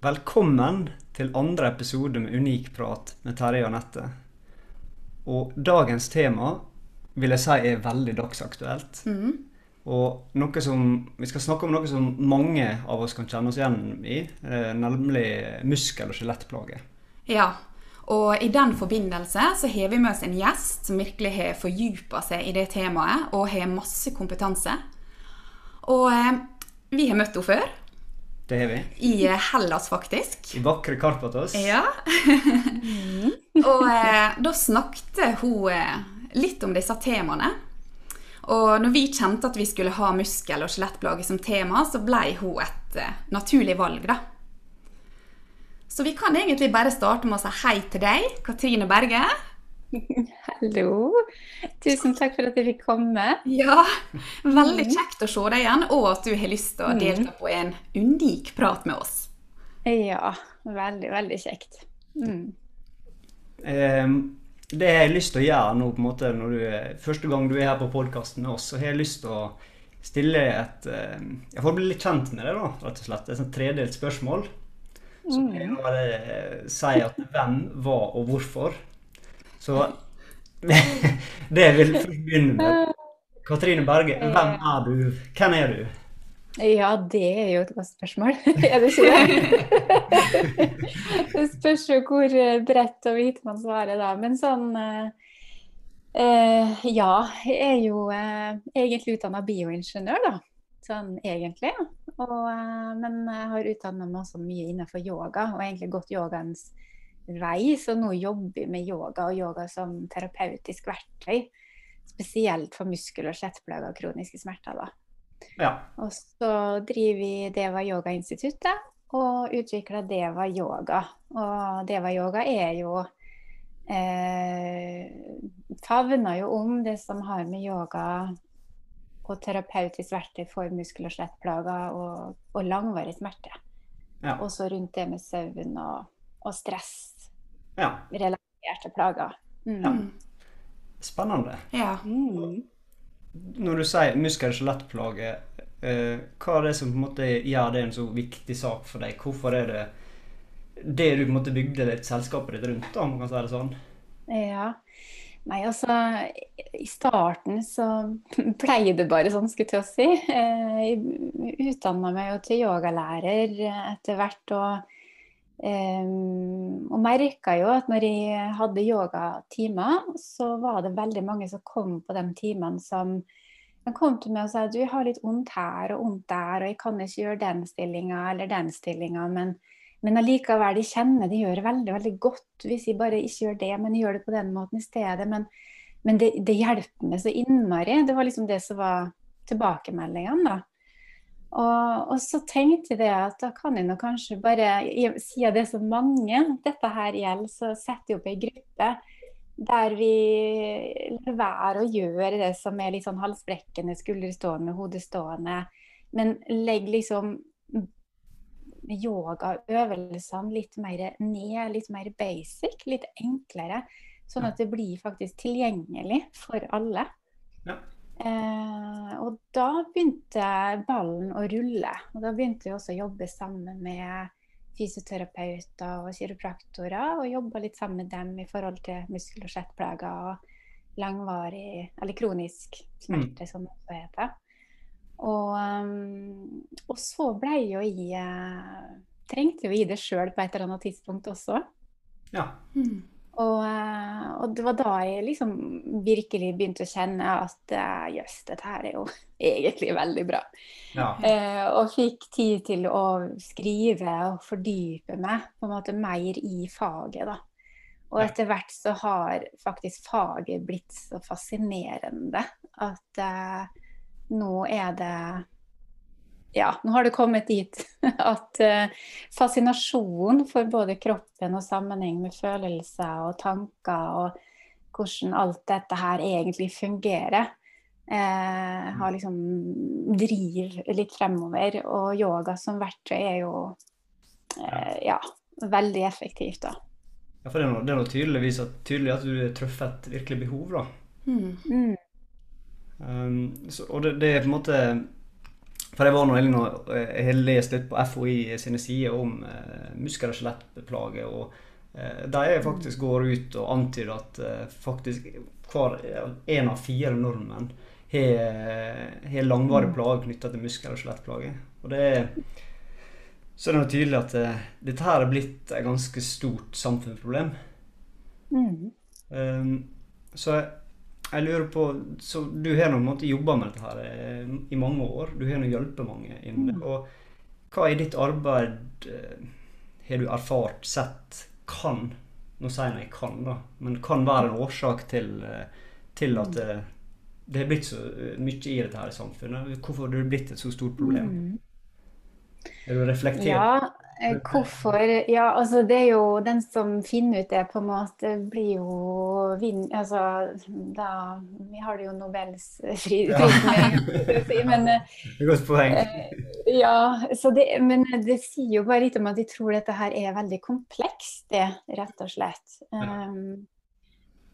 Velkommen til andre episode med Unik prat med Terje og Anette. Og dagens tema vil jeg si er veldig dagsaktuelt. Og noe som, vi skal snakke om noe som mange av oss kan kjenne oss igjen i, eh, nemlig muskel- og skjelettplager. Ja, og i den forbindelse så har vi med oss en gjest som virkelig har fordypa seg i det temaet og har masse kompetanse. Og eh, vi har møtt henne før, Det har vi. i eh, Hellas faktisk. I vakre Karpatos. Ja. og eh, da snakket hun eh, litt om disse temaene. Og når vi kjente at vi skulle ha muskel- og skjelettplager som tema, så ble hun et eh, naturlig valg, da. Så vi kan egentlig bare starte med å si hei til deg, Katrine Berge. Hallo. Tusen takk for at jeg fikk komme. Ja, Veldig kjekt å se deg igjen, og at du har lyst til å delta på en unik prat med oss. Ja, veldig, veldig kjekt. Mm. Det jeg har lyst til å gjøre nå, på en måte, når du er, første gang du er her på podkasten med oss, så har jeg lyst til å stille et Jeg får bli litt kjent med deg, da, rett og slett. Et sånt tredelt spørsmål. Så kan jeg bare si at hvem, hva og hvorfor. Så det jeg vil begynne med Katrine Berge, hvem er du? Hvem er du? Ja, det er jo et godt spørsmål. er det ikke det? det spørs jo hvor eh, bredt og vidt man svarer da. Men sånn eh, eh, Ja, jeg er jo eh, egentlig utdanna bioingeniør, da. Sånn egentlig. Og, eh, men jeg har utdanna meg også mye innenfor yoga, og egentlig gått yogaens vei. Så nå jobber vi med yoga og yoga som terapeutisk verktøy. Spesielt for muskel- og skjelettplager og kroniske smerter. da. Ja. Og så driver vi Deva Yoga Instituttet og utvikler Deva Yoga. Og Deva Yoga er jo eh, Favner jo om det som har med yoga og terapeutisk verktøy for muskel- og skjelettplager og, og langvarig smerte. Ja. Også rundt det med søvn og, og stress, ja. relaterte plager. Mm. Ja. Spennende. Ja. Mm. Når du sier muskel- og skjelettplager, eh, hva er det som på en måte gjør det en så viktig sak for deg? Hvorfor er det det du på en måte bygde litt selskapet ditt rundt, da, om man kan si det sånn? Ja. Nei, altså I starten så pleide det bare sånn, skulle jeg til å si. Eh, Jeg utdanna meg jo til yogalærer etter hvert. Og, eh, og merka jo at når jeg hadde yogatimer, så var det veldig mange som kom på de timene som de kom til meg og sa du jeg har litt vondt her og vondt der, og jeg kan ikke gjøre den stillinga eller den stillinga, men men allikevel, de kjenner de gjør veldig veldig godt hvis de bare ikke gjør det, men de gjør det på den måten i stedet. Men, men det, det hjelper meg så innmari. Det var liksom det som var tilbakemeldingene, da. Og, og så tenkte jeg at da kan jeg nå kanskje bare, siden det er så mange dette her gjelder, så setter jeg opp ei gruppe der vi lar være å gjøre det som er litt sånn halsbrekkende, skulderstående, hodestående, men legger liksom yogaøvelsene litt mer ned, litt mer basic, litt enklere. Sånn at det blir faktisk tilgjengelig for alle. Ja. Eh, og da begynte ballen å rulle. Og da begynte vi også å jobbe sammen med fysioterapeuter og kiropraktorer, og jobba litt sammen med dem i forhold til muskel- og skjettplager og langvarig, eller kronisk smerte, som det også heter. Og, um, og så ble jo jeg uh, Trengte jo i det sjøl på et eller annet tidspunkt også. Ja. Mm. Og, uh, og det var da jeg liksom virkelig begynte å kjenne at uh, jøss, dette her er jo egentlig veldig bra. ja. Eh, og fikk tid til å skrive og fordype meg på en måte mer i faget, da. Og etter hvert så har faktisk faget blitt så fascinerende at eh, nå er det Ja, nå har det kommet dit at eh, fascinasjon for både kroppen og sammenheng med følelser og tanker og hvordan alt dette her egentlig fungerer, eh, har liksom driv litt fremover. Og yoga som verktøy er jo eh, ja, veldig effektivt, da. ja for det er, noe, det er noe tydeligvis at, tydelig at du har truffet et virkelig behov, da. Mm. Mm. Um, så, og det, det er på en måte For jeg var nå heldig og eh, jeg har lest litt på FHI sine sider om eh, muskel- og skjelettplager. og eh, De faktisk går ut og antyder at eh, faktisk hver en av fire nordmenn har har langvarig plage knytta til muskel- og skjelettplager. Og det er så er det tydelig at eh, dette her er blitt et ganske stort samfunnsproblem. Mm. Um, så jeg, jeg lurer på Så du har nå jobba med dette her eh, i mange år. Du har nå hjulpet mange inn. Mm. Og hva i ditt arbeid eh, har du erfart, sett, kan Nå sier jeg kan, da, men kan være en årsak til, eh, til at det, det har blitt så mye i dette her i samfunnet? Hvorfor har det blitt et så stort problem? Mm. Er du reflektert? Ja, hvorfor Ja, altså det er jo den som finner ut det, på en måte, blir jo vinn... Altså, da Vi har det jo Nobels fri, Ja. fri men eh, godt poeng. ja, så det, men det sier jo bare litt om at de tror dette her er veldig komplekst, det, rett og slett. Um,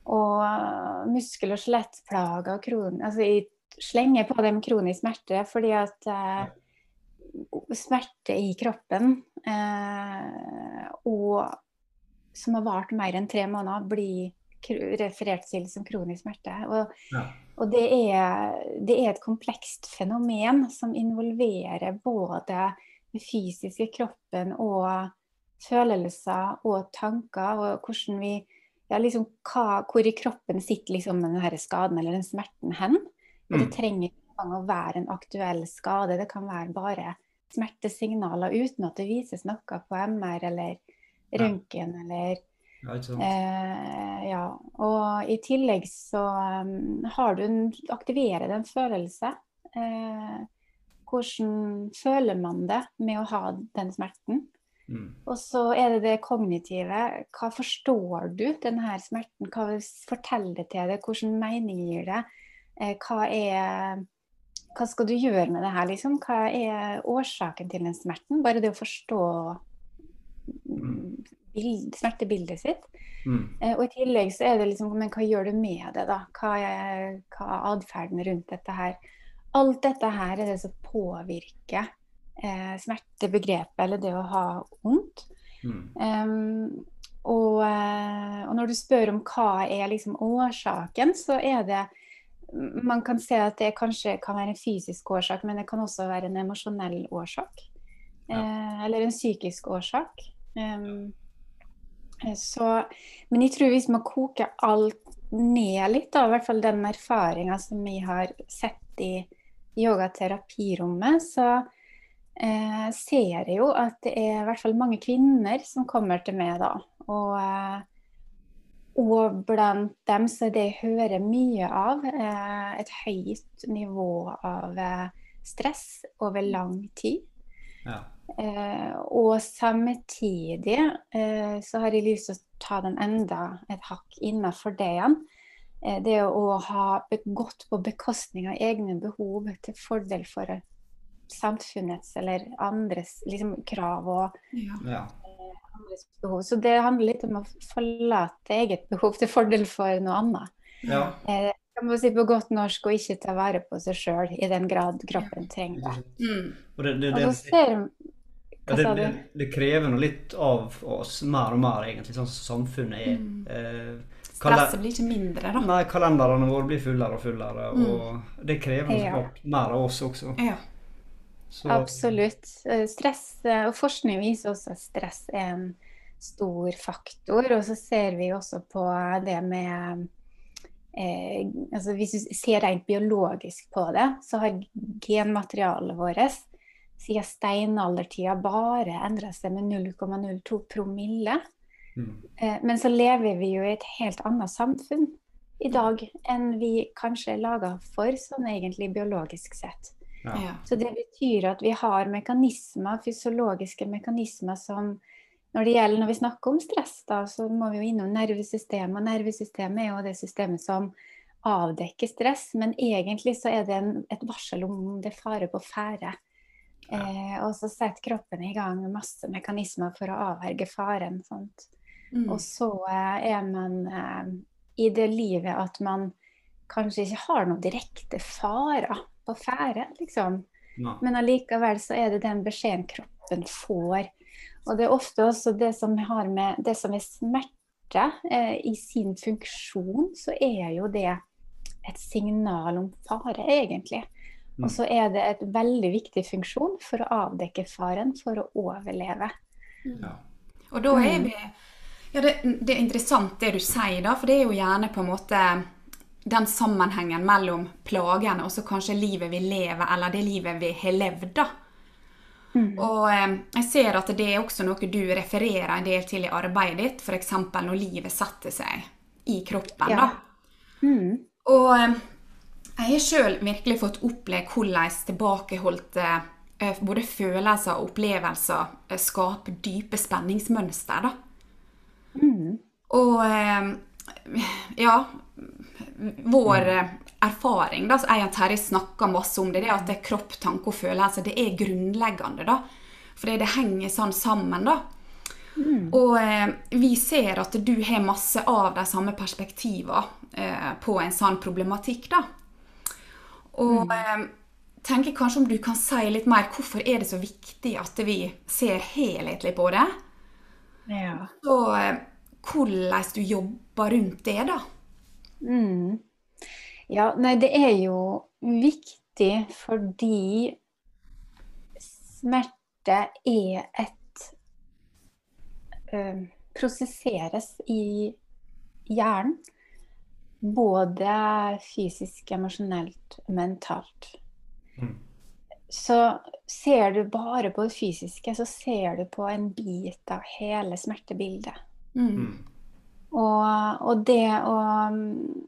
og muskel- og skjelettplager kron... Altså, jeg slenger på dem kronisk smerte fordi at eh, smerte i kroppen eh, og som har vart mer enn tre måneder, blir referert til som kronisk smerte. Og, Ja. og det, er, det er et komplekst fenomen som involverer både den fysiske kroppen og følelser og tanker, og hvordan vi ja, liksom, hva, Hvor i kroppen sitter liksom denne skaden eller den smerten hen. Og det Mm. trenger ikke å være en aktuell skade, det kan være bare smertesignaler uten at det vises noe på MR eller røntgen eller Ja, eh, Ja. Og i tillegg så um, har du en aktiverer det en følelse. Eh, hvordan føler man det med å ha den smerten? Mm. Og så er det det kognitive. Hva forstår du denne smerten? Hva forteller det til deg? Hvilken mening gir det? Eh, Hva er hva skal du gjøre med det her, liksom? Hva er årsaken til den smerten? Bare det å forstå bild, smertebildet sitt. Mm. Eh, og i tillegg så er det liksom Men hva gjør du med det, da? Hva er, hva er atferden rundt dette her? Alt dette her er det som påvirker eh, smertebegrepet, eller det å ha vondt. Mm. Um, og, eh, og når du spør om hva er liksom årsaken, så er det Man kan se at det kanskje kan være en fysisk årsak, men det kan også være en emosjonell årsak. Eh, eller en psykisk årsak. Eh, så, men jeg tror hvis man koker alt ned litt, da, i hvert fall den erfaringa som vi har sett i yogaterapirommet, så eh, ser jeg jo at det er i hvert fall mange kvinner som kommer til meg da. Og, eh, og blant dem så er det jeg hører mye av, eh, et høyt nivå av eh, stress over lang tid. Ja. Eh, og samtidig eh, så har jeg lyst til å ta den enda et hakk innafor det igjen. Eh, det å ha gått på bekostning av egne behov til fordel for samfunnets eller andres liksom, krav og Ja. Behov. Så det handler litt om å forlate eget behov til fordel for noe annet. ja. Eh, kan man si på godt norsk å ikke ta vare på seg sjøl i den grad kroppen trenger. Mm. Det, det, det, ja, det, det, krever noe litt av oss, mer og mer, egentlig, sånn som samfunnet er. Mm. Eh, Stresset blir ikke mindre, da. Nei, kalenderne våre blir fullere og fullere, Mm. og det krever Ja. mer av oss også. Ja. Så, Absolutt. Eh, Stress, eh, og forskning viser også at stress er en stor faktor. Og så ser vi også på det med eh, altså Hvis du ser rent biologisk på det, så har genmaterialet vårt siden steinaldertida bare endra seg med 0,02 promille. mm, Eh, men så lever vi jo i et helt annet samfunn i dag enn vi kanskje er laga for, sånn egentlig biologisk sett. Ja. Så det betyr at vi har mekanismer, fysiologiske mekanismer som når det gjelder når vi snakker om stress, da, så må vi jo innom nervesystemet. Og nervesystemet er jo det systemet som avdekker stress, men egentlig så er det en, et varsel om det er fare på ferde. Eh, og så setter kroppen i gang masse mekanismer for å avverge faren. Mm. Og så eh, er man eh, i det livet at man kanskje ikke har noen direkte farer på ferde, liksom. Ja. Men allikevel så er det den beskjeden kroppen får. Og det er ofte også det som har med det som er smerte eh, i sin funksjon, så er jo det et signal om fare, egentlig. Og så er det et veldig viktig funksjon for å avdekke faren, for å overleve. Ja. Og da er vi Ja, det, det er interessant det du sier, da, for det er jo gjerne på en måte den sammenhengen mellom plagene og så kanskje livet vi lever, eller det livet vi har levd, da. Og eh, jeg ser at det er også noe du refererer en del til i arbeidet ditt, f.eks. når livet setter seg i kroppen. Ja. da. Mm. Og eh, jeg har sjøl virkelig fått oppleve hvordan tilbakeholdte eh, både følelser og opplevelser skaper dype spenningsmønster. da. Mm. Og ja Vår eh, erfaring, da, så jeg og Terje snakker masse om det, det at det er kropp, tanke og følelse det er grunnleggende. da. Fordi det henger sånn sammen. da. Og eh, vi ser at du har masse av de samme perspektivene eh, på en sånn problematikk. da. Og eh, tenker kanskje om du kan si litt mer hvorfor er det så viktig at vi ser helhetlig på det? Ja. Og eh, hvordan du jobber rundt det, da. Mm. Ja, nei, det er jo viktig fordi smerte er et eh, Prosesseres i hjernen. Både fysisk, emosjonelt mentalt. Mm. Så ser du bare på det fysiske, så ser du på en bit av hele smertebildet. Mm. Mm. Og, og det å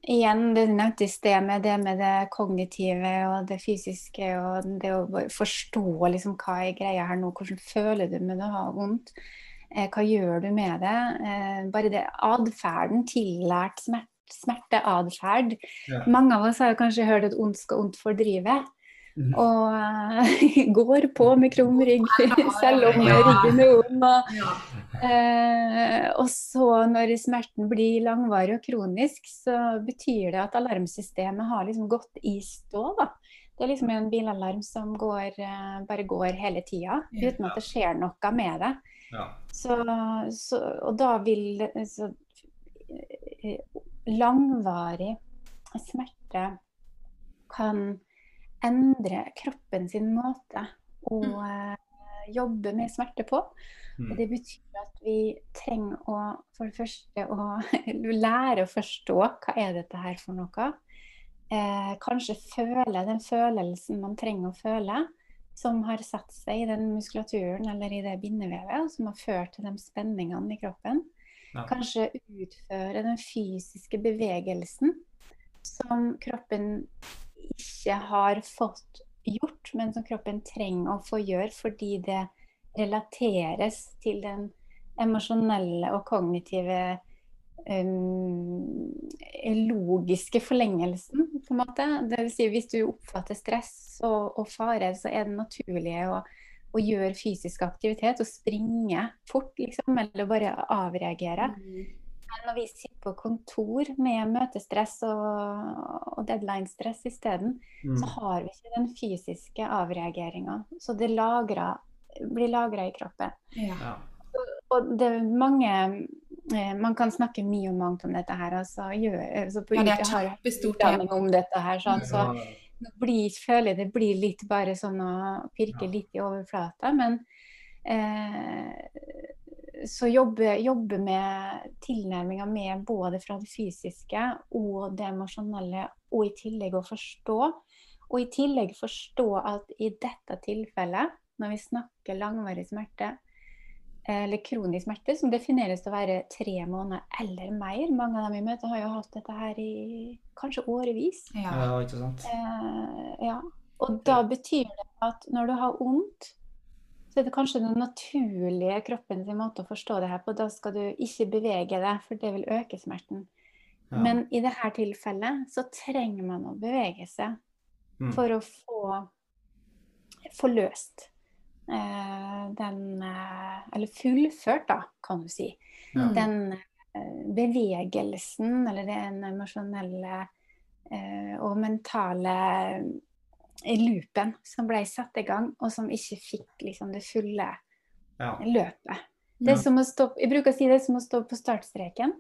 Igjen, det du nevnte i sted med det med det kognitive og det fysiske og det å forstå liksom hva er greia her nå, hvordan føler du med det å ha vondt? Eh, hva gjør du med det? Eh, bare det atferden, tillært smert, smerteatferd. Ja. Mange av oss har kanskje hørt at ondt skal ondt fordrive. Mhm. Og uh, går på med krum rygg selv om Ja. ryggen er ond. Og. Eh, og så når smerten blir langvarig og kronisk, så betyr det at alarmsystemet har liksom gått i stå. da. Det er liksom en bilalarm som går, eh, bare går hele tida, uten at det skjer noe med det. Ja. Så, så, og da vil så, langvarig smerte kan endre kroppen sin måte å eh, jobbe med smerte på. Mm. Og det betyr at vi trenger å for det første å lære å forstå hva er dette her for noe. Eh, kanskje føle den følelsen man trenger å føle, som har satt seg i den muskulaturen eller i det bindevevet, og som har ført til de spenningene i kroppen. Ja. Kanskje utføre den fysiske bevegelsen som kroppen ikke har fått gjort, men som kroppen trenger å få gjøre fordi det relateres til den emosjonelle og kognitive um, logiske forlengelsen, på en måte. Vil si, hvis du oppfatter stress og, og fare, så er det naturlig å, å gjøre fysisk aktivitet og springe fort, liksom, eller bare avreagere. Men når vi sitter på kontor med møtestress og, og deadline-stress isteden, Mm. så har vi ikke den fysiske avreageringa. Så det lagret, blir lagra i kroppen. Ja. Ja. Og det er mange eh, Man kan snakke mye og mangt om dette her. Altså, gjør, altså på Ja, det er kjempestort tema. om dette her. Sånn, så nå blir, føler jeg det blir litt bare sånn å pirke Ja. litt i overflata. Men eh, så jobbe, jobbe med tilnærminga med både fra det fysiske og det emosjonelle, og i tillegg å forstå. Og i tillegg forstå at i dette tilfellet, når vi snakker langvarig smerte, eller kronisk smerte, som defineres til å være tre måneder eller mer Mange av dem vi møter, har jo hatt dette her i kanskje årevis. Ja. ja, ikke sant? Eh, ja. Og da betyr det at når du har vondt, så er det kanskje den naturlige kroppen sin måte å forstå det her på. Da skal du ikke bevege deg, for det vil øke smerten. Ja. Men i dette tilfellet så trenger man å bevege seg Mm. for å få, få løst eh, den eh, Eller fullført, da, kan du si. Ja. Den eh, bevegelsen, eller den emosjonelle eh, og mentale loopen som ble satt i gang, og som ikke fikk liksom, det fulle Ja. løpet. Det er som å stå, jeg bruker å si det er som å stå på startstreken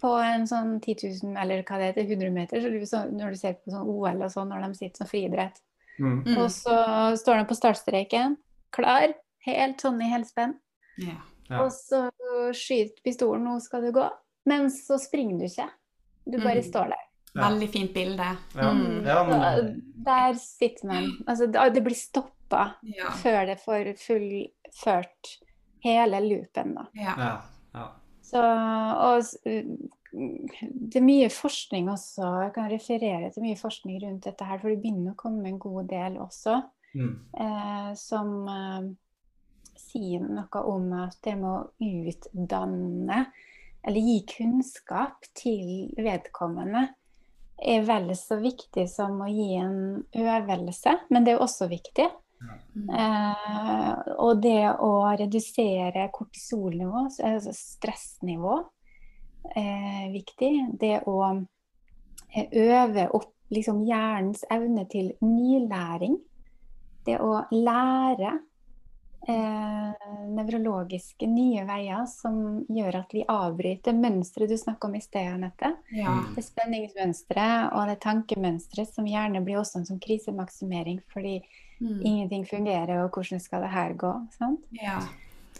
på en sånn 10 000, eller hva det heter, 100 meter. Så du, så, når du ser på sånn OL og sånn, når de sitter som friidrett. Mm. Mm. Og så står de på startstreken, klar, helt sånn i helspenn. Ja. Ja. Og så skyter pistolen, nå skal du gå. Men så springer du ikke. Du bare Mm. står der. Ja. Veldig fint bilde. Ja. Mm. ja, men der sitter man. Altså, det blir stoppa Ja. før det får fullført hele loopen, da. Ja. Ja. ja. Så, og det er mye forskning også, jeg kan referere til mye forskning rundt dette her, for det begynner å komme en god del også, Mm. eh, som eh, sier noe om at det med å utdanne, eller gi kunnskap til vedkommende, er vel så viktig som å gi en øvelse, men det er også viktig. Mm. Eh, og det å redusere kortisolnivå, altså stressnivå, er viktig. Det å eh, øve opp liksom, hjernens evne til nylæring. Det å lære eh, nevrologiske nye veier som gjør at vi avbryter mønsteret du snakker om i sted, Anette. Ja. Det spenningsmønsteret og det tankemønsteret som gjerne blir også en sånn krisemaksimering fordi Mm. ingenting fungerer, og hvordan skal det her gå? Sant? ja.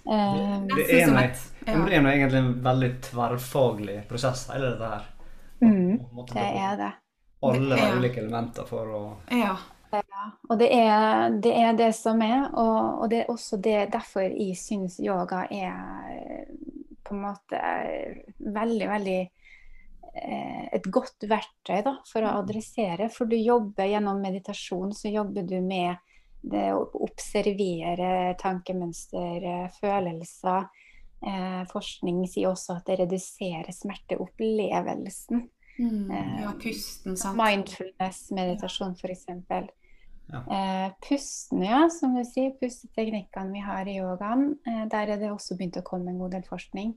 Eh, Det er noe- et Ja, det er noe egentlig en veldig tverrfaglig prosess, hele dette her. Mm, det er det. Alle Ja. ulike elementer for å Ja. Og det er det, er det som er, og, og det er også det derfor jeg syns yoga er på en måte veldig, veldig eh, et godt verktøy da, for å adressere. For du jobber gjennom meditasjon, så jobber du med det å observere tankemønster, følelser. Eh, forskning sier også at det reduserer smerteopplevelsen. Mm. Eh, ja, pusten, sant. Mindfulness-meditasjon, f.eks. Ja. Eh, pusten, ja, som du sier. Pusteteknikkene vi har i yogaen. Eh, der er det også begynt å komme en god del forskning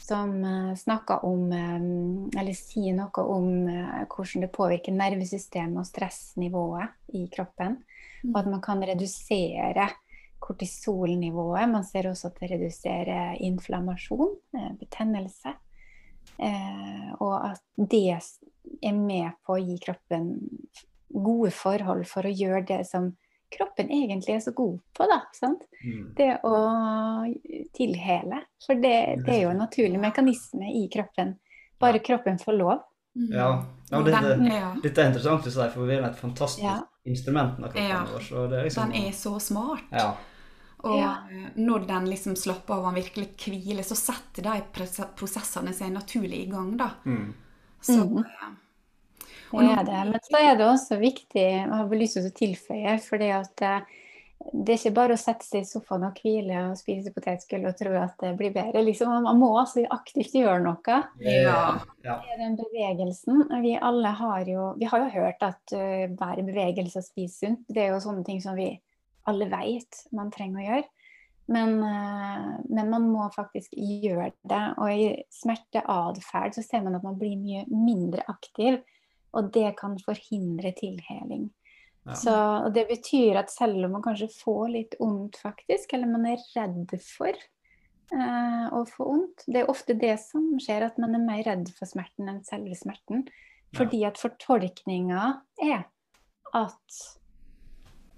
som eh, snakker om eh, Eller sier noe om eh, hvordan det påvirker nervesystemet og stressnivået i kroppen. Og at man kan redusere kortisolnivået. Man ser også at det reduserer inflammasjon, eh, betennelse. Eh, og at det er med på å gi kroppen gode forhold for å gjøre det som kroppen egentlig er så god på. da, sant? mm. Det å tilhele. For det, det er jo en naturlig mekanisme i kroppen. Bare kroppen får lov. Mm. Ja. ja Og dette, dette er interessant å si, for vi er et fantastisk Ja. instrument av kroppen Ja. vår. Så det er liksom, Den er så smart. ja. Og Ja. eh, når den liksom slapper av og virkelig hviler, så setter de prosessene seg naturlig i gang, da. Mm. Så Mhm. Det er det. Men så er det også viktig, jeg har lyst til å tilføye, for det at eh, det er ikke bare å sette seg i sofaen og hvile og spise potetgull og tro at det blir bedre. Liksom, man må altså aktivt gjøre noe. Ja. ja. Det er den bevegelsen. Vi alle har jo Vi har jo hørt at uh, hver bevegelse og spise sunt. Det er jo sånne ting som vi alle vet man trenger å gjøre. Men, uh, men man må faktisk gjøre det. Og i smerteatferd så ser man at man blir mye mindre aktiv. Og det kan forhindre tilheling. Ja. Så og det betyr at selv om man kanskje får litt vondt, faktisk, eller man er redd for eh, å få vondt Det er ofte det som skjer, at man er mer redd for smerten enn selve smerten. Fordi at fortolkninga er at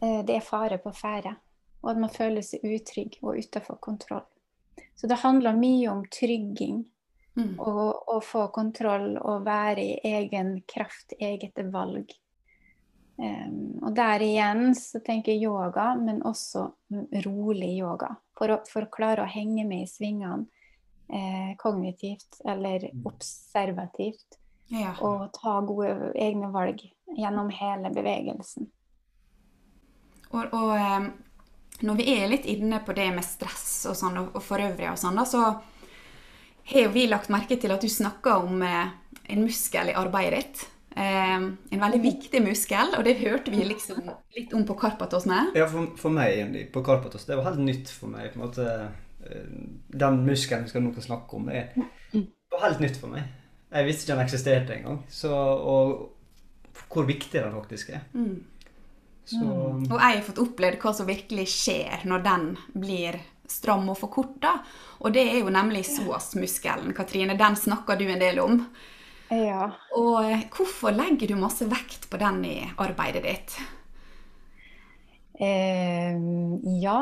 eh, det er fare på ferde. Og at man føler seg utrygg og utenfor kontroll. Så det handler mye om trygging. Mm. Og og, få kontroll og være i egen kraft, eget valg. Um, og der igjen så tenker jeg yoga, men også rolig yoga. For å, for å klare å henge med i svingene eh, kognitivt eller observativt. Ja. Og ta gode egne valg gjennom hele bevegelsen. Og, og når vi er litt inne på det med stress og sånn, og, og for øvrig og sånn, da, så har vi lagt merke til at du snakker om eh, en muskel i arbeidet ditt. En veldig viktig muskel, og det hørte vi liksom litt om på Karpatos med. Ja, for, for meg på Karpatos, det var helt nytt for meg. på en måte. Eh, Den muskelen vi skal nå snakke om, er, var helt nytt for meg. Jeg visste ikke den eksisterte engang. Og hvor viktig den faktisk er. Mm. Så Og jeg har fått opplevd hva som virkelig skjer når den blir stram og forkorta. Og det er jo nemlig SOAS-muskelen, Katrine. Den snakker du en del om. Ja. Og eh, hvorfor legger du masse vekt på den i arbeidet ditt? Eh, ja.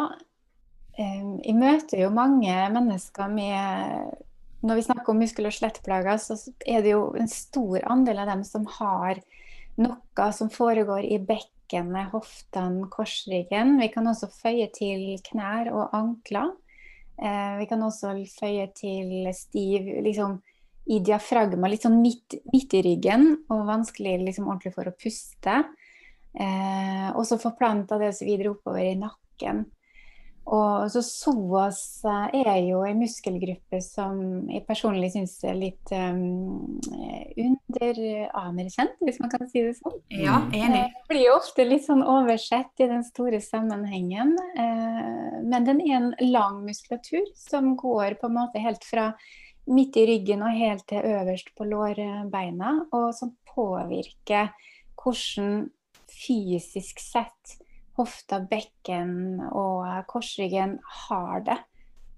Eh, jeg møter jo mange mennesker med Når vi snakker om muskel- og skjelettplager, så er det jo en stor andel av dem som har noe som foregår i bekkenet, hoftene, korsryggen. Vi kan også føye til knær og ankler. Eh, vi kan også føye til stiv liksom, i diafragma, litt sånn midt, midt i ryggen, og vanskelig liksom, ordentlig for å puste. Eh, og så forplanta det så videre oppover i nakken. Og så psoas er jo en muskelgruppe som jeg personlig syns er litt um, underanerkjent, hvis man kan si det sånn. Ja, enig. Det blir jo ofte litt sånn oversett i den store sammenhengen. Eh, men den er en lang muskulatur som går på en måte helt fra midt i ryggen og helt til øverst på lårbeina, og som påvirker hvordan fysisk sett hofta, bekken og korsryggen har det,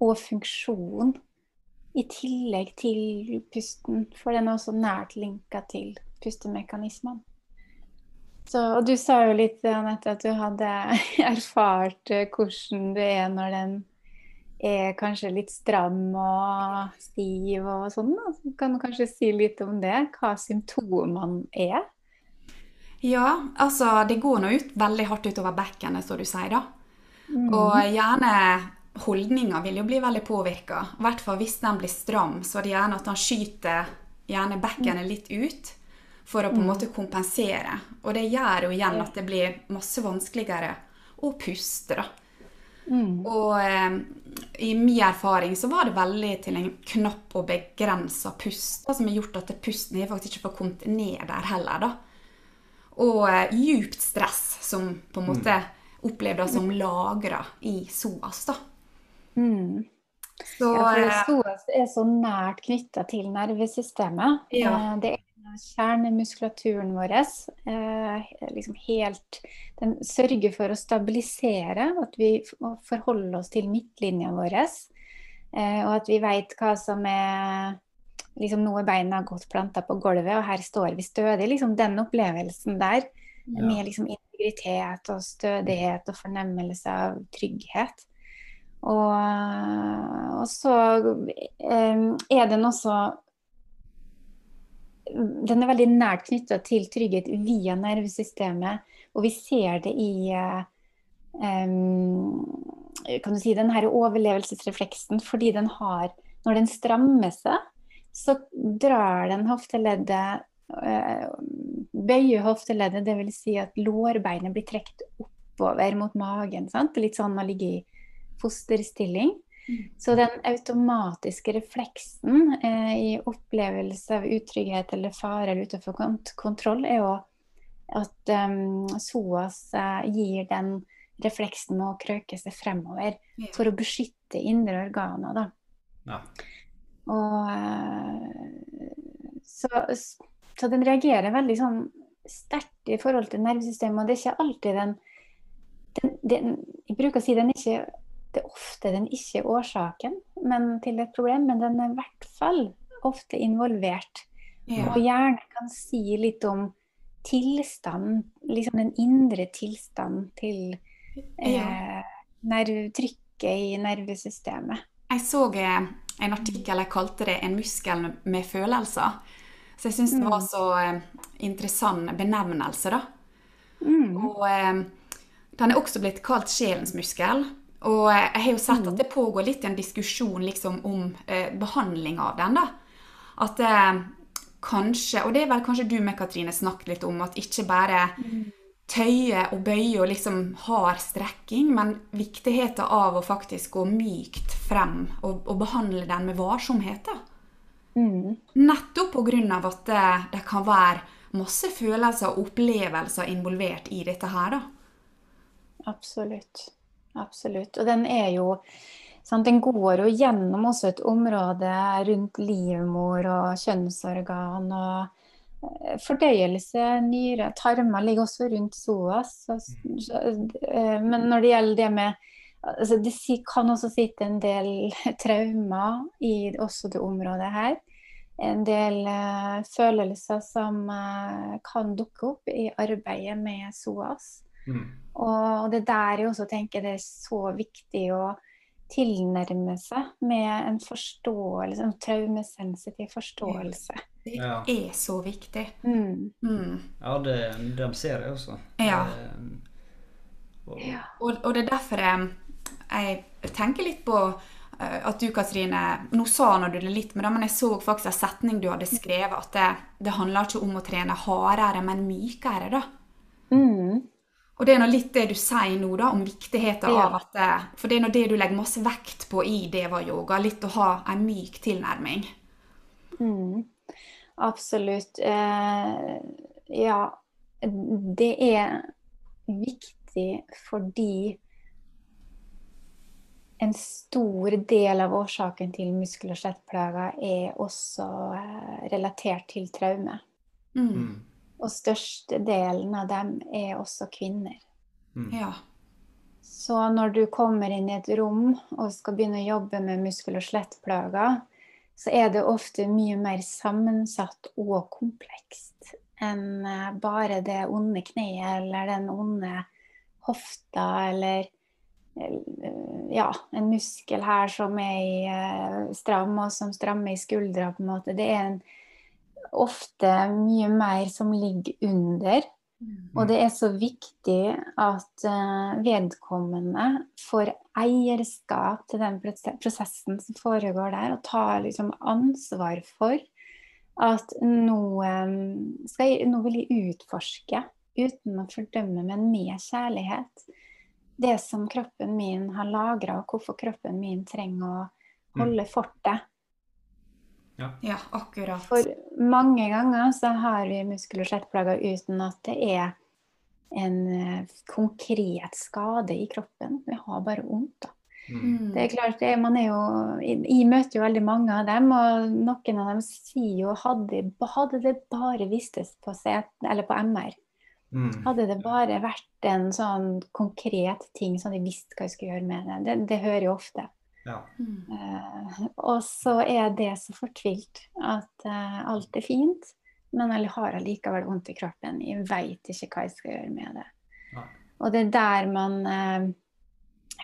og funksjon. I tillegg til pusten, for den er også nært linka til pustemekanismene. Og du sa jo litt, Anette, at du hadde erfart eh, hvordan det er når den er kanskje litt stram og stiv og sånn. Så kan du kanskje si litt om det? Hva symptomene er? Ja, altså det går nå ut veldig hardt utover bekkenet, som du sier, da. Mm. Og gjerne holdninga vil jo bli veldig påvirka. I hvert fall hvis den blir stram, så er det gjerne at han skyter gjerne bekkenet litt ut for å på en mm. måte kompensere. Og det gjør jo igjen at det blir masse vanskeligere å puste, da. Mm. Og eh, i min erfaring så var det veldig til en knapp og begrensa pust, som har gjort at pusten jeg faktisk ikke får kommet ned der heller, da og eh, djupt stress som på en måte opplevdes som lagra i psoas. da. Mm. Så, ja, for eh, psoas er så nært knytta til nervesystemet. Ja. Eh, det er kjernemuskulaturen vår. liksom helt, den sørger for å stabilisere, at vi forholder oss til midtlinja vår. og at vi veit hva som er liksom nå er beina godt planta på gulvet, og her står vi stødig. Liksom den opplevelsen der ja. med liksom integritet og stødighet og fornemmelse av trygghet. Og, og så um, er den også Den er veldig nært knytta til trygghet via nervesystemet, og vi ser det i um, kan du si, den her overlevelsesrefleksen fordi den har Når den strammer seg, så drar den hofteleddet eh, Bøyer hofteleddet, dvs. Si at lårbeinet blir trukket oppover mot magen. Sant? Litt sånn man ligger i fosterstilling. Mm. Så den automatiske refleksen eh, i opplevelse av utrygghet eller fare eller utenfor kont kontroll, er jo at um, SOAS eh, gir den refleksen med å krøke seg fremover for å beskytte indre organer. Da. Ja. Og eh, så, så, den reagerer veldig sånn sterkt i forhold til nervesystemet, og det er ikke alltid den, den, den Jeg bruker å si den ikke Det er ofte den ikke er årsaken men, til et problem, men den er i hvert fall ofte involvert. Ja. Og gjerne kan si litt om tilstanden, liksom den indre tilstanden til eh, trykket i nervesystemet. Jeg så eh, en artikkel jeg kalte det 'En muskel med følelser'. Så jeg syns det var mm. så eh, interessant benevnelse, da. Mm. Og eh, den er også blitt kalt sjelens muskel. Og eh, jeg har jo sett at mm. det pågår litt en diskusjon liksom, om eh, behandling av den. da. At eh, kanskje, og det er vel kanskje du med Katrine snakket litt om, at ikke bare mm tøye og bøye og liksom hard strekking, men viktigheten av å faktisk gå mykt frem og, og behandle den med varsomhet. Mm. Nettopp pga. at det, det, kan være masse følelser og opplevelser involvert i dette her. da. Absolutt. Absolutt. Og den er jo sant, Den går jo gjennom også et område rundt livmor og kjønnsorgan og fordøyelse, nyre, tarmer ligger også rundt psoas. Så, eh, men når det gjelder det med altså Det kan også sitte en del traumer i også det området her. En del uh, følelser som kan dukke opp i arbeidet med SOAS. Mm. Og det der jeg også tenker det er så viktig å tilnærme seg med en forståelse, en traumesensitiv forståelse. Det ja. er så viktig. Mm. Mm. Ja, det, de ser jeg også. Ja. og, og, og, det er derfor jeg, jeg tenker litt på uh, at du, Katrine Nå sa du det litt, men, men jeg så faktisk en setning du hadde skrevet, at det, det handler ikke om å trene hardere, men mykere. da. Mm. Og det er nå litt det du sier nå, da, om viktigheten ja. av at eh, For det er nå det du legger masse vekt på i det var yoga, Litt å ha en myk tilnærming. Mm. Absolutt. Eh, ja, det er viktig fordi en stor del av årsaken til muskel- og skjelettplager er også eh, relatert til traume. Mm. mm. Og størstedelen av dem er også kvinner. Mm. Ja. Så når du kommer inn i et rom og skal begynne å jobbe med muskel- og skjelettplager, så er det ofte mye mer sammensatt og komplekst enn eh, bare det onde kneet eller den onde hofta eller eh, ja, en muskel her som er eh, stram og som strammer i skuldra, på en måte. Det er en ofte mye mer som ligger under. Mm. Og det er så viktig at uh, vedkommende får eierskap til den prosessen som foregår der, og tar liksom ansvar for at nå, skal jeg, nå vil jeg utforske, uten å fordømme, men med kjærlighet, det som kroppen min har lagra, og hvorfor kroppen min trenger å mm. holde fortet. Ja. ja, akkurat. For mange ganger så har vi muskel- og skjelettplager uten at det er en uh, konkret skade i kroppen. Vi har bare vondt, da. Mm. Det er klart, det, man er jo, Jeg møter jo veldig mange av dem, og noen av dem sier jo hadde, hadde det bare vistes på, CT, eller på MR, mm. hadde det bare vært en sånn konkret ting så hadde de visst hva de skulle gjøre med det. Det, det hører jo ofte. Ja. Uh, og så er det så fortvilt at uh, alt er fint, men jeg har allikevel vondt i kroppen. Jeg veit ikke hva jeg skal gjøre med det. Ja. Og det er der man uh,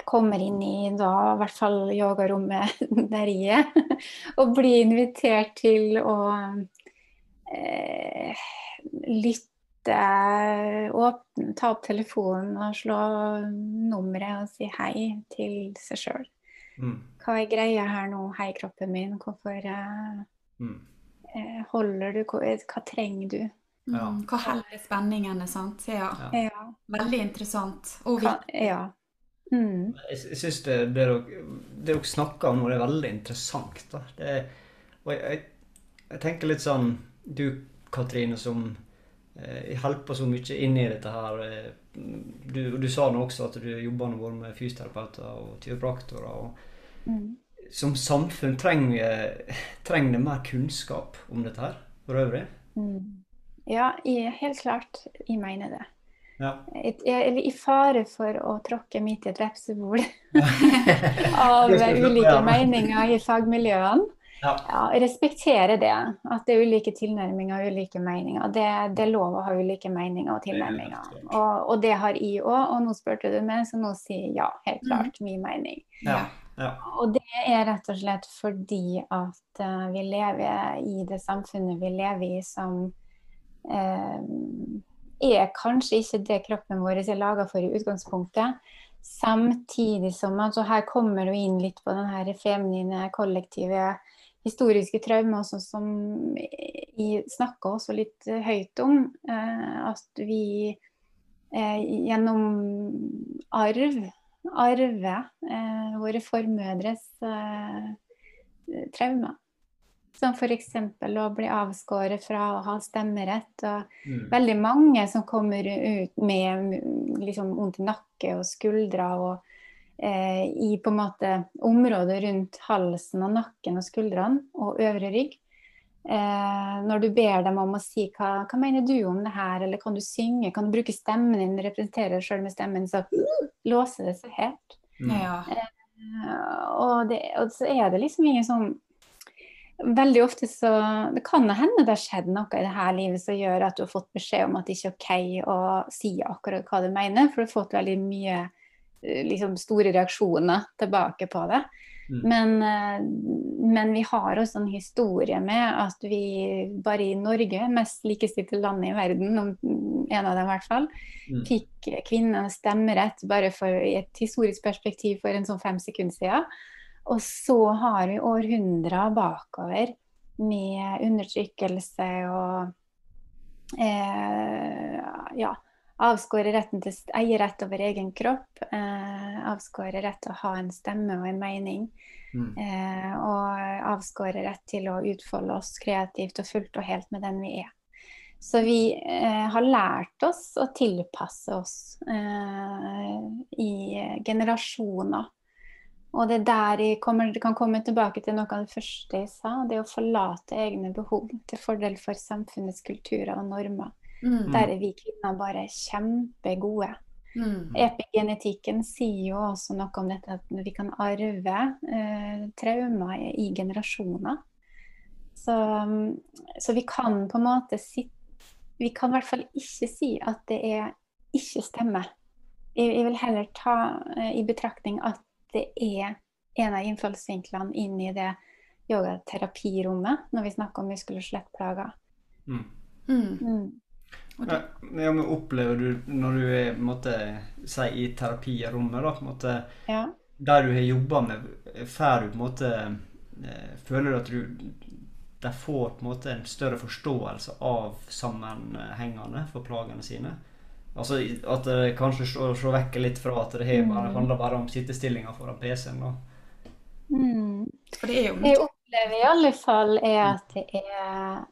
kommer inn i da, i hvert fall yogarommet der jeg er, og blir invitert til å lytte åpne, ta opp telefonen og slå nummeret og si hei til seg sjøl. Mm. Hva er greia her nå? Hei, kroppen min. Hvorfor uh, mm. uh, holder du? Hva, hva trenger du? Ja. Mm, hva holder spenningene, sant? Ja. ja. Veldig interessant. Og hva, ja. Mm. Jeg, jeg syns det, det, dere, det dere snakker om nå, er veldig interessant. Da. Det, og jeg, jeg, jeg, tenker litt sånn Du, Katrine, som eh, hjelper så mye inn i dette her. Du, du sa nå også at du jobber både med fysioterapeuter og tyvepraktorer. og Mm. Som samfunn trenger, trenger det mer kunnskap om dette her for øvrig? Mm. Ja, jeg, helt klart. Jeg mener det. Ja. Jeg er i fare for å tråkke midt i et vepsebol av ulike meninger i fagmiljøene. Ja. ja. respektere det. At det er ulike tilnærminger og ulike meninger. Det, det er lov å ha ulike meninger og tilnærminger. Og, og det har jeg òg. Og nå spurte du meg, så nå sier jeg ja, helt mm. klart, min mening. Ja. Og det er rett og slett fordi at uh, vi lever i det samfunnet vi lever i som uh, er kanskje ikke det kroppen vår er laga for i utgangspunktet. Samtidig som altså Her kommer du inn litt på den her feminine, kollektive historiske traumer som vi snakker også litt høyt om. Uh, at vi gjennom arv arve eh, våre formødres eh, traumer. Som f.eks. å bli avskåret fra å ha stemmerett. Og mm. veldig mange som kommer ut med liksom vondt i nakke og skuldre og eh, i på en måte området rundt halsen og nakken og skuldrene og øvre rygg. Eh, når du ber dem om å si hva, hva mener du om det her, eller kan du synge, kan du bruke stemmen din, representere deg sjøl med stemmen, så låser det seg helt. Mm. Ja. Eh, og, det, og, så er det liksom ingen sånn Veldig ofte så Det kan hende det har skjedd noe i det her livet som gjør at du har fått beskjed om at det ikke er OK å si akkurat hva du mener, for du har fått veldig mye eh, liksom store reaksjoner tilbake på det. Mm. Men, eh, men, vi har også en historie med at vi bare i Norge, mest likestilte landet i verden, en av dem i hvert fall, mm. fikk kvinner stemmerett bare for, i et historisk perspektiv for en sånn fem sekunder siden. Og så har vi århundrer bakover med undertrykkelse og eh, ja, avskåre retten til eie rett over egen kropp. Eh, avskåre rett til å ha en stemme og en mening. Mm. Eh, og avskåre rett til å utfolde oss kreativt og fullt og helt med den vi er. Så vi eh, har lært oss å tilpasse oss eh, i generasjoner. Og det er der jeg kommer, kan komme tilbake til noe av det første jeg sa. Det å forlate egne behov til fordel for samfunnets kulturer og normer. Mm. Der er vi kvinner bare kjempegode. Mm. Epigenetikken sier jo også noe om dette at vi kan arve eh, traumer i generasjoner. Så, så, vi kan på en måte si Vi kan i hvert fall ikke si at det er ikke stemmer. Jeg, jeg vil heller ta eh, i betraktning at det er en av innfallsvinklene inn i det yogaterapirommet når vi snakker om muskel- og skjelettplager. Mm. Mm. Mm. Ja, men opplever du når du er måtte, si, i terapirommet, da, måtte, ja. der du har jobba med Får du på en måte eh, Føler du at du de får på en måte en større forståelse av sammenhengene for plagene sine? Altså At det kanskje se vekk litt fra at det mm. handler bare om sittestillinga foran PC-en. da. Mm. Det jeg opplever i alle fall er at det er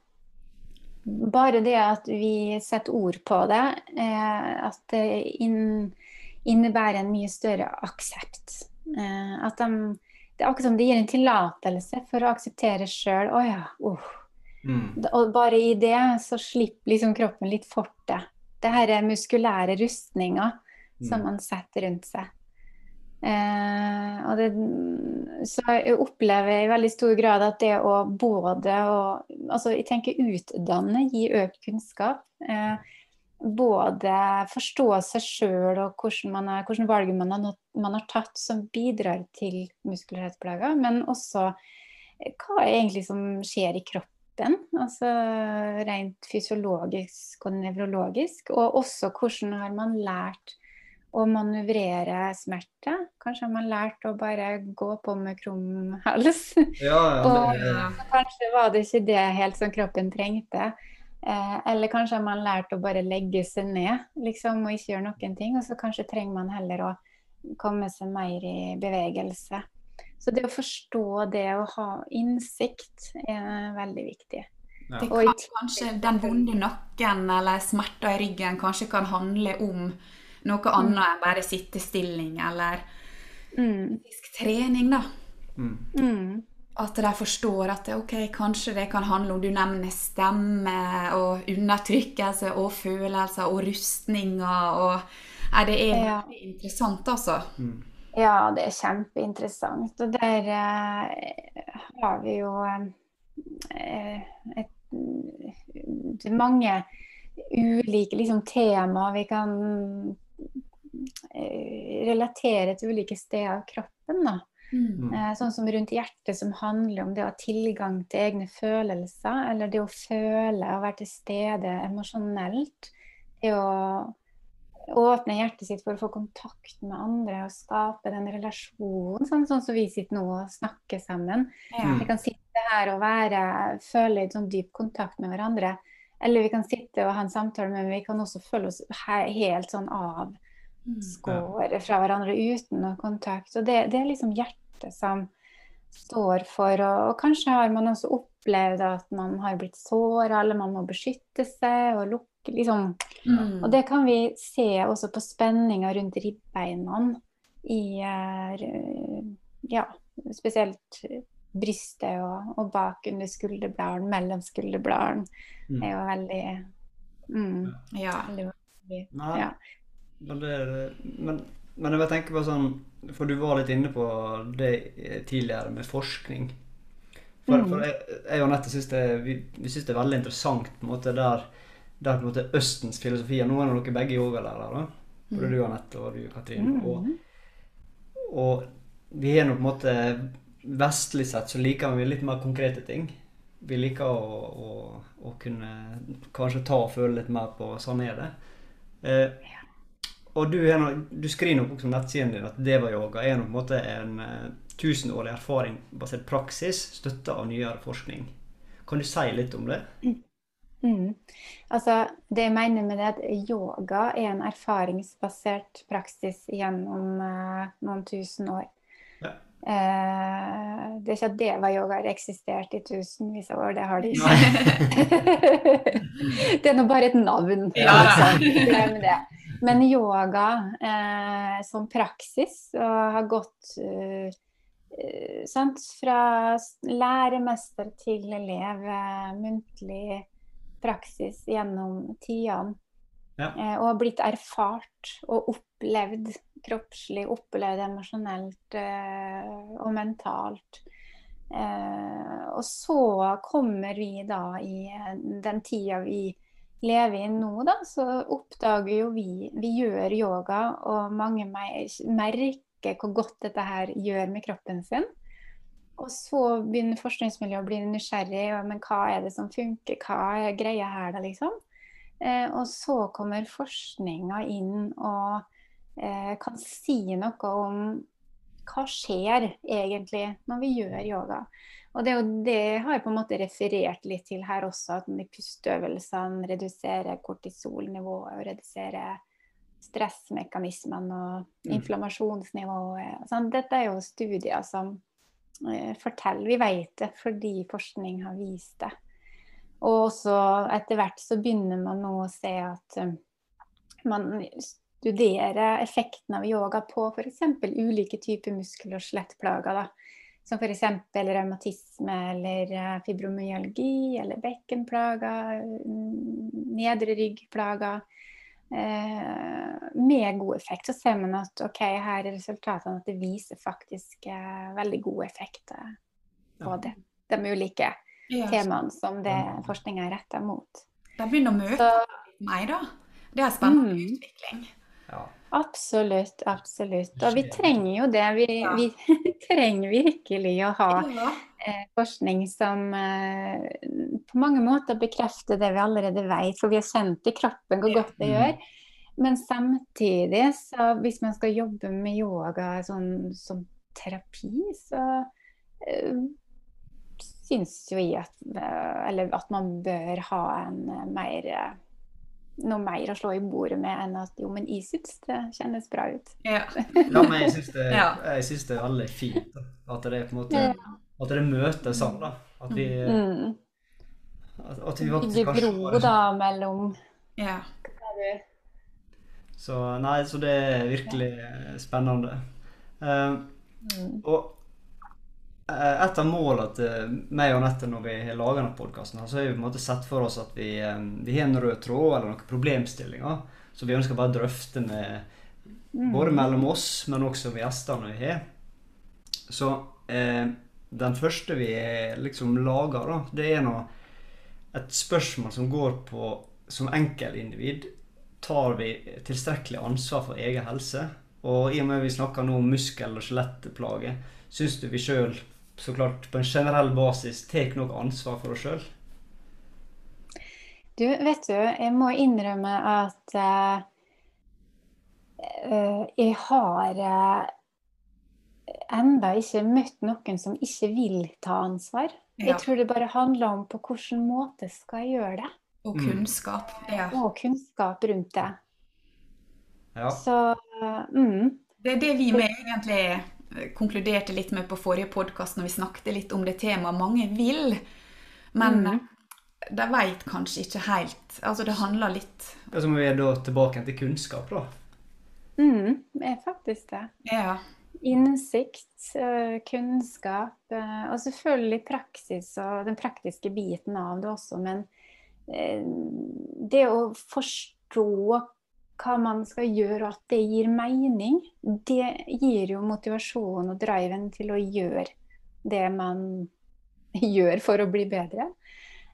bare det at vi setter ord på det, eh, at det innebærer en mye større aksept. Eh, at de, det er akkurat som det gir en tillatelse for å akseptere sjøl. Å ja, uh. mm. Og bare i det så slipper liksom kroppen litt fortet. Det her er muskulære rustninger mm. som man setter rundt seg. Eh, det, så jeg opplever i veldig stor grad at det å både å altså Jeg tenker utdanne, gi økt kunnskap. Eh, både forstå seg sjøl og er, valg man har, man har, tatt som bidrar til muskelhetsplager, men også eh, hva egentlig som skjer i kroppen. Altså rent fysiologisk og nevrologisk. Og også hvordan har man lært å manøvrere smerte. Kanskje har man lært å bare gå på med krum hals. Ja, ja, og kanskje var det ikke det helt som kroppen trengte. Eh, eller kanskje har man lært å bare legge seg ned liksom, og ikke gjøre noen ting. Og så kanskje trenger man heller å komme seg mer i bevegelse. Så det å forstå det og ha innsikt er veldig viktig. Ja. Det kan, kanskje den vonde nakken eller smerter i ryggen kanskje kan handle om noe annet mm. enn bare sittestilling eller mm. trening, da. Mm. mm. At de forstår at ok, kanskje det kan handle om du nevner stemme og undertrykkelse og følelser og rustninger og Nei, det er ja. interessant, altså. Mm. Ja, det er kjempeinteressant. Og der eh, har vi jo eh, et, mange ulike liksom, tema vi kan relatere til ulike steder av kroppen. da. Mm. Eh, sånn som rundt hjertet, som handler om det å ha tilgang til egne følelser, eller det å føle og være til stede emosjonelt. Det å åpne hjertet sitt for å få kontakt med andre og skape den relasjonen, sånn, sånn som vi sitter nå og snakker sammen. Vi Vi kan sitte her og være, føle litt sånn dyp kontakt med hverandre. Eller vi kan sitte og ha en samtale, men vi kan også føle oss helt sånn avskåret mm, fra hverandre uten noe kontakt. Og det, det, er liksom hjertet som står for. Og, og, kanskje har man også opplevd at man har blitt såra, eller man må beskytte seg og lukke liksom. Mm. Og det kan vi se også på spenninga rundt ribbeina i uh, ja, spesielt brystet og, og bak under skulderbladene, mellom skulderbladene. Mm. er jo veldig mm, Ja. veldig veldig, Ja. men, det, men, men jeg bare tenker på sånn For du var litt inne på det tidligere med forskning. For, mm. for jeg, jeg og Anette syns det, vi, vi synes det er veldig interessant på en måte der, der på en måte Østens filosofi er Nå er dere begge yogalærere. Både du, Anette, og du, Katrin. Og, og vi er nå på en måte Vestlig sett så liker vi litt mer konkrete ting. Vi liker å, å, å kunne kanskje ta og føle litt mer på Sånn er det. Eh, og du, er du skriver nok på nettsiden din at Deva-yoga er på en måte en tusenårig erfaring basert praksis støtta av nyere forskning. Kan du si litt om det? Mm. Altså, det jeg mener med det, at yoga er en erfaringsbasert praksis gjennom uh, noen tusen år. Eh, det er ikke at deva-yoga har eksistert i tusenvis av år, det har det ikke. det er nå bare et navn. Ja, det. Men yoga eh, som praksis og har gått eh, eh, sant? fra læremester til elev, muntlig praksis gjennom tidene. Ja. Og har blitt erfart og opplevd kroppslig, opplevd emosjonelt eh, og mentalt. Eh, og så kommer vi da i eh, den tida vi lever i nå, da, så oppdager jo vi Vi gjør yoga, og mange merker hvor godt dette her gjør med kroppen sin. Og så begynner forskningsmiljøet å bli nysgjerrig. Men hva er det som funker? Hva er greia her, da, liksom? Eh, og så kommer forskninga inn og kan si noe om hva skjer egentlig når vi gjør yoga. Og det, jo det har jeg på en måte referert litt til her også, at de pusteøvelsene reduserer kortisolnivået og reduserer stressmekanismene og Mm. inflammasjonsnivået. Sånn, dette er jo studier som eh, forteller. Vi vet det fordi forskning har vist det. Og også etter hvert så begynner man nå å se at eh, man studerer effekten av yoga på f.eks. ulike typer muskel- og skjelettplager. da. Som f.eks. revmatisme eller eh, fibromyalgi eller bekkenplager, nedre ryggplager. Eh, med god effekt. Så ser man at ok, her er resultatene at det viser faktisk eh, veldig god effekt eh, på Ja. det, de ulike Ja. temaene som det forskninga er retta mot. De begynner å møte Så meg, da. Det er en spennende Mm. utvikling. Ja. absolutt, absolutt. Og vi trenger jo det. Vi, Ja. vi trenger virkelig å ha eh, forskning som eh, på mange måter bekrefter det vi allerede vet, for vi har kjent i kroppen hvor godt det gjør. Men samtidig, så hvis man skal jobbe med yoga sånn, som terapi, så eh, syns jo jeg at, eh, eller at man bør ha en eh, mer eh, noe mer å slå i bordet med enn at jo, men jeg syns det kjennes bra ut. Ja. Ja, men jeg syns det, det er veldig fint at det er på en måte Ja. At det møtes sånn, da. At vi, Mm. at, at vi faktisk kanskje... kan bro kanskje, da mellom ja. Så nei, så det er virkelig spennende. Uh, Mm. og et av målene til meg og Nette når vi har laga denne podkasten, så har vi på en måte sett for oss at vi, eh, vi har en rød tråd eller noen problemstillinger som vi ønsker bare å drøfte med Mm. både mellom oss, men også med gjestene vi har. Så eh, den første vi liksom lager, da, det er nå et spørsmål som går på som enkeltindivid tar vi tilstrekkelig ansvar for egen helse? Og i og med vi snakker nå om muskel- og skjelettplager, syns du vi sjøl så klart på en generell basis tar noe ansvar for oss sjøl? Du, vet du, jeg må innrømme at eh, eh, jeg har uh, enda ikke møtt noen som ikke vil ta ansvar. Ja. Jeg tror det bare handler om på hvilken måte skal jeg gjøre det, Og Mm. kunnskap. Ja. og kunnskap rundt det. Ja. Så uh, mm, Det er det vi med egentlig eh, konkluderte litt med på forrige podkast når vi snakket litt om det temaet. Mange vil, men Mm. de veit kanskje ikke helt. Altså det handler litt Så må vi da tilbake til kunnskap, da. mm, er faktisk det. Ja. Innsikt, eh, kunnskap, eh, og selvfølgelig praksis og den praktiske biten av det også. Men eh, det å forstå hva man skal gjøre, at det gir mening, det gir jo motivasjon og driven til å gjøre det man gjør for å bli bedre.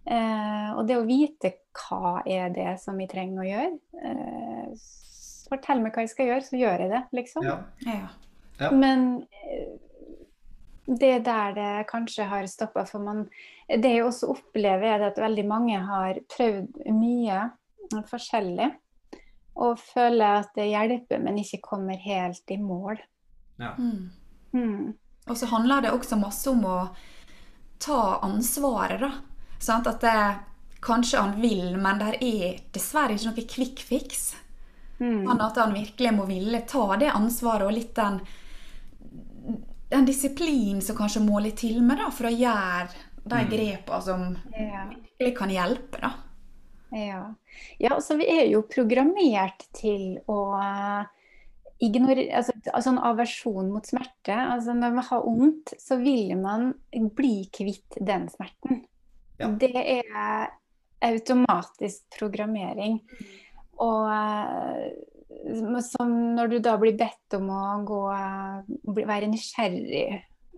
Eh, og det å vite hva er det som vi trenger å gjøre. Eh, fortell meg hva jeg skal gjøre, så gjør jeg det, liksom. Ja. Ja. Ja. Men eh, det der det kanskje har stoppa for man Det jeg også opplever, er at veldig mange har prøvd mye forskjellig. Og føler at det hjelper, men ikke kommer helt i mål. Ja. Mm. Mm. Og så handler det også masse om å ta ansvaret, da. Sånn At det, kanskje han vil, men det er dessverre ikke noe quick fix. Mm. Men at han virkelig må ville ta det ansvaret og litt den, den disiplinen som kanskje må litt til med da, for å gjøre de Mm. grepene som virkelig kan hjelpe. da. Ja. ja, så vi er jo programmert til å eh, ignorere altså, altså en aversjon mot smerte. Altså når man har vondt, så vil man bli kvitt den smerten. Ja. Det er automatisk programmering. Og eh, som når du da blir bedt om å gå, eh, være nysgjerrig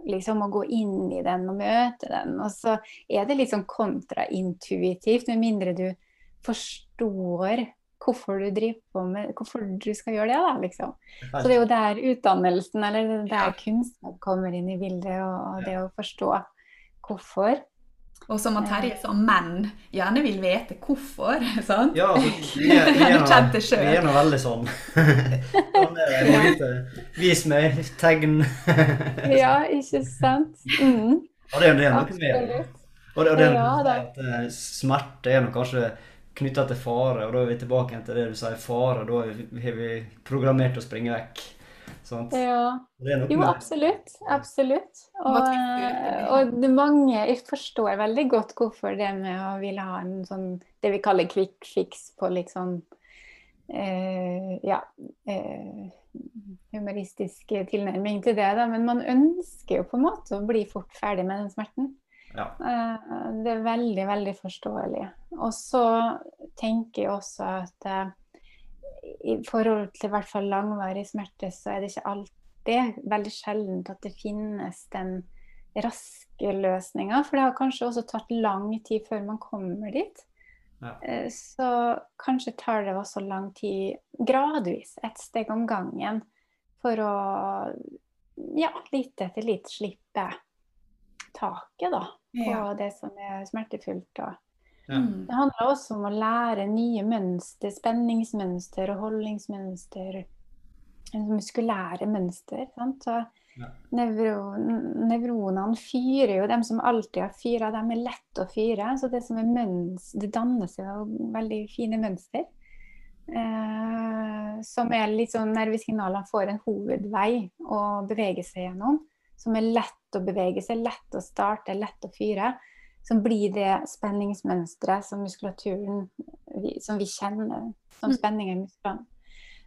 liksom å gå inn i den og møte den. Og så er det litt sånn kontraintuitivt, med mindre du forstår hvorfor du driver på med hvorfor du skal gjøre det. da, liksom. Så det er jo der utdannelsen eller det er der Ja. kunnskap kommer inn i bildet, og, og det å forstå hvorfor. Og som han Terje sa, menn gjerne vil vite hvorfor. sant? Ja, altså, vi er, vi er, det. Vi er nå veldig sånn. sånn er det. Vis meg tegn. Ja, ikke sant? Mm, Og det, er- det er noe med det. Og det, og det er Ja, noe da. med at eh, smerte er nok kanskje knytta til fare, og da er vi tilbake igjen til det du sier, fare. Da har vi programmert å springe vekk. Sant? Ja. Jo, absolutt. Absolutt. Og, du? og det mange Jeg forstår veldig godt hvorfor det med å ville ha en sånn Det vi kaller quick fix på litt sånn eh, Ja. Eh, humoristisk tilnærming til det, da. Men man ønsker jo på en måte å bli fort ferdig med den smerten. Ja. Eh, Det er veldig, veldig forståelig. Og så tenker jeg også at eh, i forhold til i hvert fall langvarig smerte, så er det ikke alltid, veldig sjeldent, at det finnes den raske løsninga. For det har kanskje også tatt lang tid før man kommer dit. Ja. Eh, Så kanskje tar det også lang tid gradvis, ett steg om gangen, for å ja, litt etter litt slippe taket da, på Ja. det som er smertefullt. Da. Ja. Mm. Det handler også om å lære nye mønster, spenningsmønster og holdningsmønster. Muskulære mønster. Sant? Så Ja. nevro, nevronene fyrer jo, dem som alltid har fyra, dem er lett å fyre. Så det som er møns, det dannes jo veldig fine mønster. Eh, som er litt sånn nervesignalene får en hovedvei å bevege seg gjennom. Som er lett å bevege seg, lett å starte, lett å fyre som blir det spenningsmønsteret som muskulaturen vi, som vi kjenner som Mm. spenning i musklene.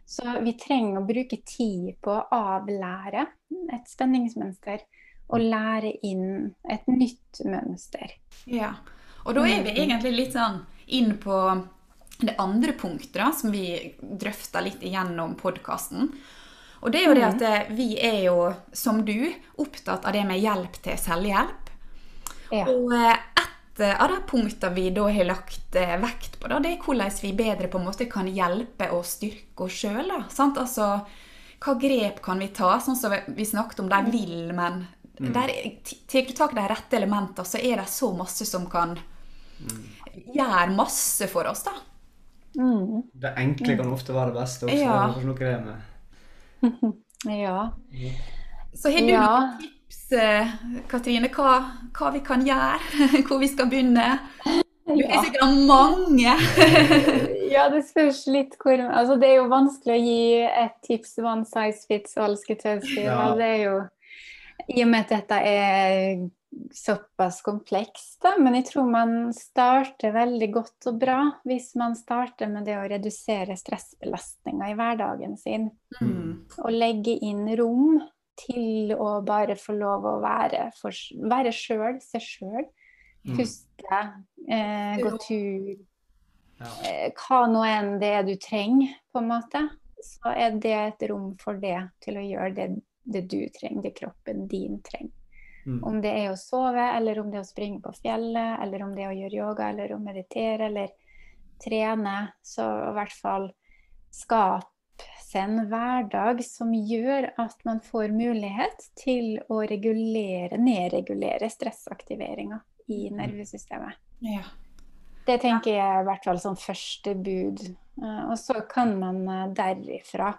Så vi trenger å bruke tid på å avlære et spenningsmønster og lære inn et nytt mønster. Ja. Og da er vi egentlig litt sånn inn på det andre punktet da, som vi drøfta litt igjennom podkasten. Og det er jo det at eh, vi er jo, som du, opptatt av det med hjelp til selvhjelp. Ja. Og eh, et eh, av de punktene vi da har lagt vekt på, da, det er hvordan vi bedre på en måte kan hjelpe og styrke oss sjøl. Altså, hva grep kan vi ta? Sånn som vi snakket om, de vil, men der er- tar du tak i de rette elementene, så er det så masse som kan gjøre masse for oss, da. Mm. Det enkle kan ofte være det beste også. Ja. Det er noe det med. ja. Så har du Ja. noen tips, eh, Katrine, hva, hva vi kan gjøre? Hvor vi skal begynne? Du er sikkert mange. Ja, det spørs litt hvor Altså, det er jo vanskelig å gi et tips one size fits all, skulle jeg si. Ja. Det er jo I og med at dette er såpass komplekst, da. Men jeg tror man starter veldig godt og bra hvis man starter med det å redusere stressbelastninga i hverdagen sin. Mm. Og legge inn rom til å bare få lov å være, for, være sjøl, seg sjøl. Mm. Puste, eh, gå tur, Ja. eh, hva nå enn det er du trenger, på en måte. Så er det et rom for det, til å gjøre det, det du trenger, det kroppen din trenger. Mm. Om det er å sove, eller om det er å springe på fjellet, eller om det er å gjøre yoga, eller å meditere, eller trene. Så i hvert fall skape seg en hverdag som gjør at man får mulighet til å regulere, nedregulere stressaktiveringa i nervesystemet. Ja. Det tenker jeg er i hvert fall som første bud. Eh, Og så kan man eh, derifra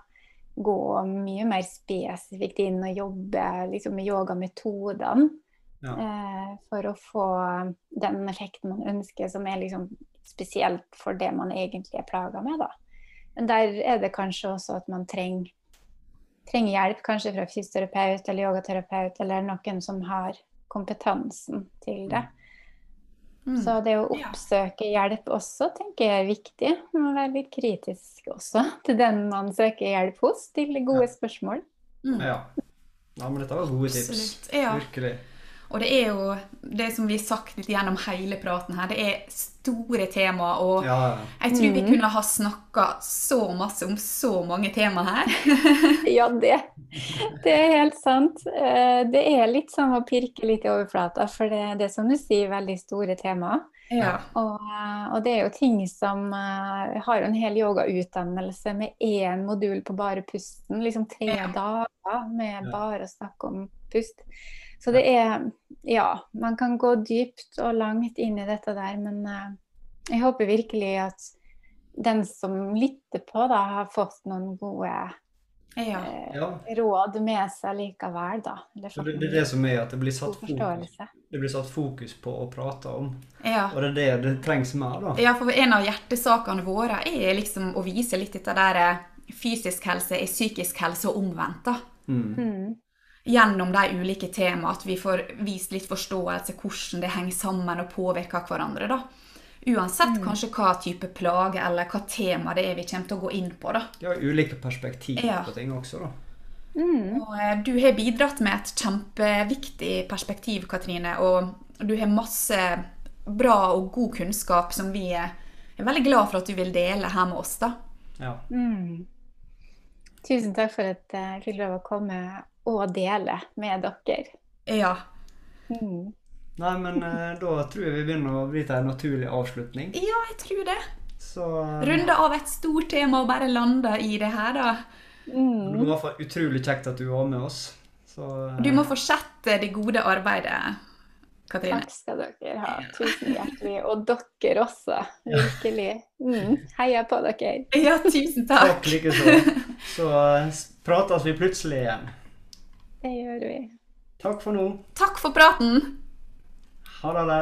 gå mye mer spesifikt inn og jobbe liksom, med yogametodene. Ja. eh, For å få den effekten man ønsker, som er liksom spesielt for det man egentlig er plaga med. Da. Men der er det kanskje også at man trenger, trenger hjelp, kanskje fra fysioterapeut eller yogaterapeut, eller noen som har kompetansen til det. Mm. Så det å oppsøke hjelp også, tenker jeg er viktig. Man må være litt kritisk også til den man søker hjelp hos. Stille gode spørsmål. Mm. ja. ja, men dette var gode tips. Absolutt. Ja. Virkelig. Og det er jo det som vi har sagt litt gjennom hele praten her, det er store tema. Og Ja, jeg tror vi Mhm. kunne ha snakka så masse om så mange tema her. Ja, det, det er helt sant. Eh, Det er litt som å pirke litt i overflata, for det, det er som du sier, veldig store temaer. Ja. Og, eh, og det er jo ting som uh, har jo en hel yogautdannelse med én modul på bare pusten. Liksom tre Ja. dager med bare å snakke om pust. Så det er Ja, man kan gå dypt og langt inn i dette der, men eh, jeg håper virkelig at den som lytter på, da, har fått noen gode ja. eh, råd med seg likevel, da. Det, det er det som er at det blir satt fokus, det blir satt fokus på å prate om. ja. Og det er det det trengs mer, da. Ja, for en av hjertesakene våre er liksom å vise litt dette der eh, fysisk helse er psykisk helse og omvendt. da. Mm. Mm. Gjennom de ulike temaene, at vi får vist litt forståelse hvordan det henger sammen og påvirker hverandre. da. Uansett kanskje hva type plage eller hva tema det er vi kommer til å gå inn på. da. Ja, ulike perspektiv Ja. på ting også, da. Mm. Og eh, du har bidratt med et kjempeviktig perspektiv, Katrine. Og du har masse bra og god kunnskap som vi er er veldig glad for at du vil dele her med oss. da. Ja. Mm. Tusen takk for at jeg fikk lov å komme og dele med dere. Ja. Mm. Nei, men eh, da tror jeg vi begynner å bli til en naturlig avslutning. ja, jeg tror det. Så eh, Runde av et stort tema og bare lande i det her, da. det Mm. var i hvert fall utrolig kjekt at du var med oss. Så eh, Du må fortsette det gode arbeidet, Katrine. Takk skal dere ha. Tusen hjertelig. Og dere også. Virkelig. Mm. Heia på dere. Ja, tusen Takk takk. likeså. Så eh, prates vi plutselig igjen. Det gjør vi. Takk for nå. Takk for praten. Ha det.